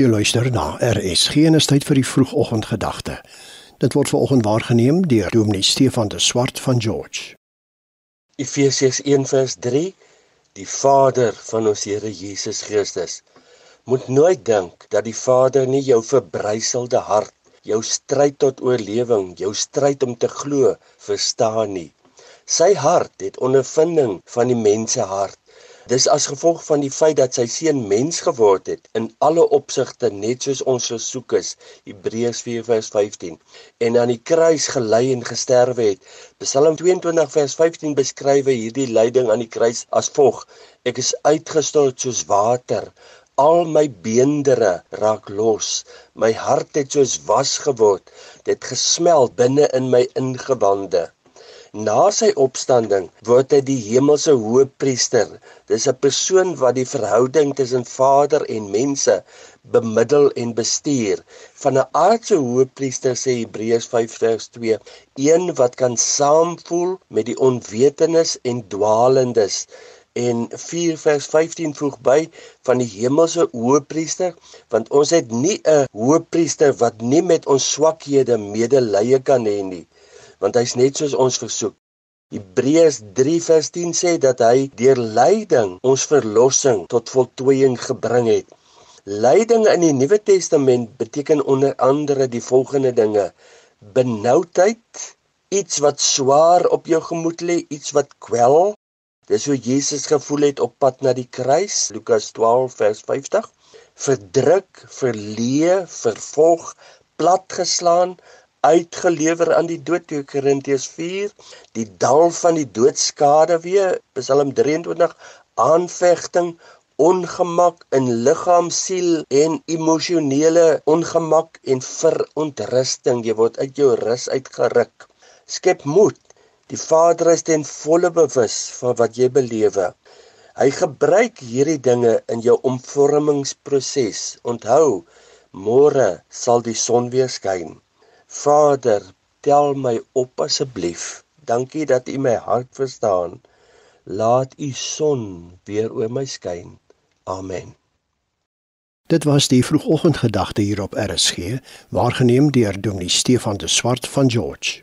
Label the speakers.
Speaker 1: Jy luister na RSG en is tyd vir die vroegoggendgedagte. Dit word veraloggend waargeneem deur Dominee Stefan de Swart van George.
Speaker 2: Efesiërs 1:3 Die Vader van ons Here Jesus Christus moet nooit dink dat die Vader nie jou verbryselde hart, jou stryd tot oorlewing, jou stryd om te glo verstaan nie. Sy hart het ondervinding van die mense hart Dis as gevolg van die feit dat sy seun mens geword het in alle opsigte net soos ons versoek is Hebreërs 4:15 en aan die kruis gelei en gesterwe het. Psalm 22:15 beskryf hierdie lyding aan die kruis as volg: Ek is uitgestort soos water. Al my beendere raak los. My hart het soos was geword. Dit gesmeld binne in my ingewande. Na sy opstanding word hy die hemelse hoëpriester. Dis 'n persoon wat die verhouding tussen Vader en mense bemiddel en bestuur. Van 'n aardse hoëpriester sê Hebreërs 5:2, een wat kan saamvoel met die onwetendes en dwalendes. En 4 vers 15 voeg by van die hemelse hoëpriester want ons het nie 'n hoëpriester wat nie met ons swakhede medelee kan hê nie want hy's net soos ons versoek. Hebreërs 3:10 sê dat hy deur lyding ons verlossing tot voltooiing gebring het. Lyding in die Nuwe Testament beteken onder andere die volgende dinge: benoudheid, iets wat swaar op jou gemoed lê, iets wat kwel. Dis hoe Jesus gevoel het op pad na die kruis, Lukas 12:50. Verdruk, verleë, vervolg, platgeslaan, uitgelewer aan die dood 2 Korintiërs 4 die dal van die doodskade weer Psalm 23 aanvegting ongemak in liggaam siel en emosionele ongemak en verontrusting. Jy word uit jou rus uitgeruk. Skep moed. Die Vader is ten volle bewus van wat jy belewe hy gebruik hierdie dinge in jou omvormingsproses onthou môre sal die son weer skyn Vader, tel my op asseblief. Dankie dat U my hart verstaan. Laat U son weer oor my skyn. Amen.
Speaker 1: Dit was die vroegoggendgedagte hier op RSG, waargeneem deur Dominee Stefan de Swart van George.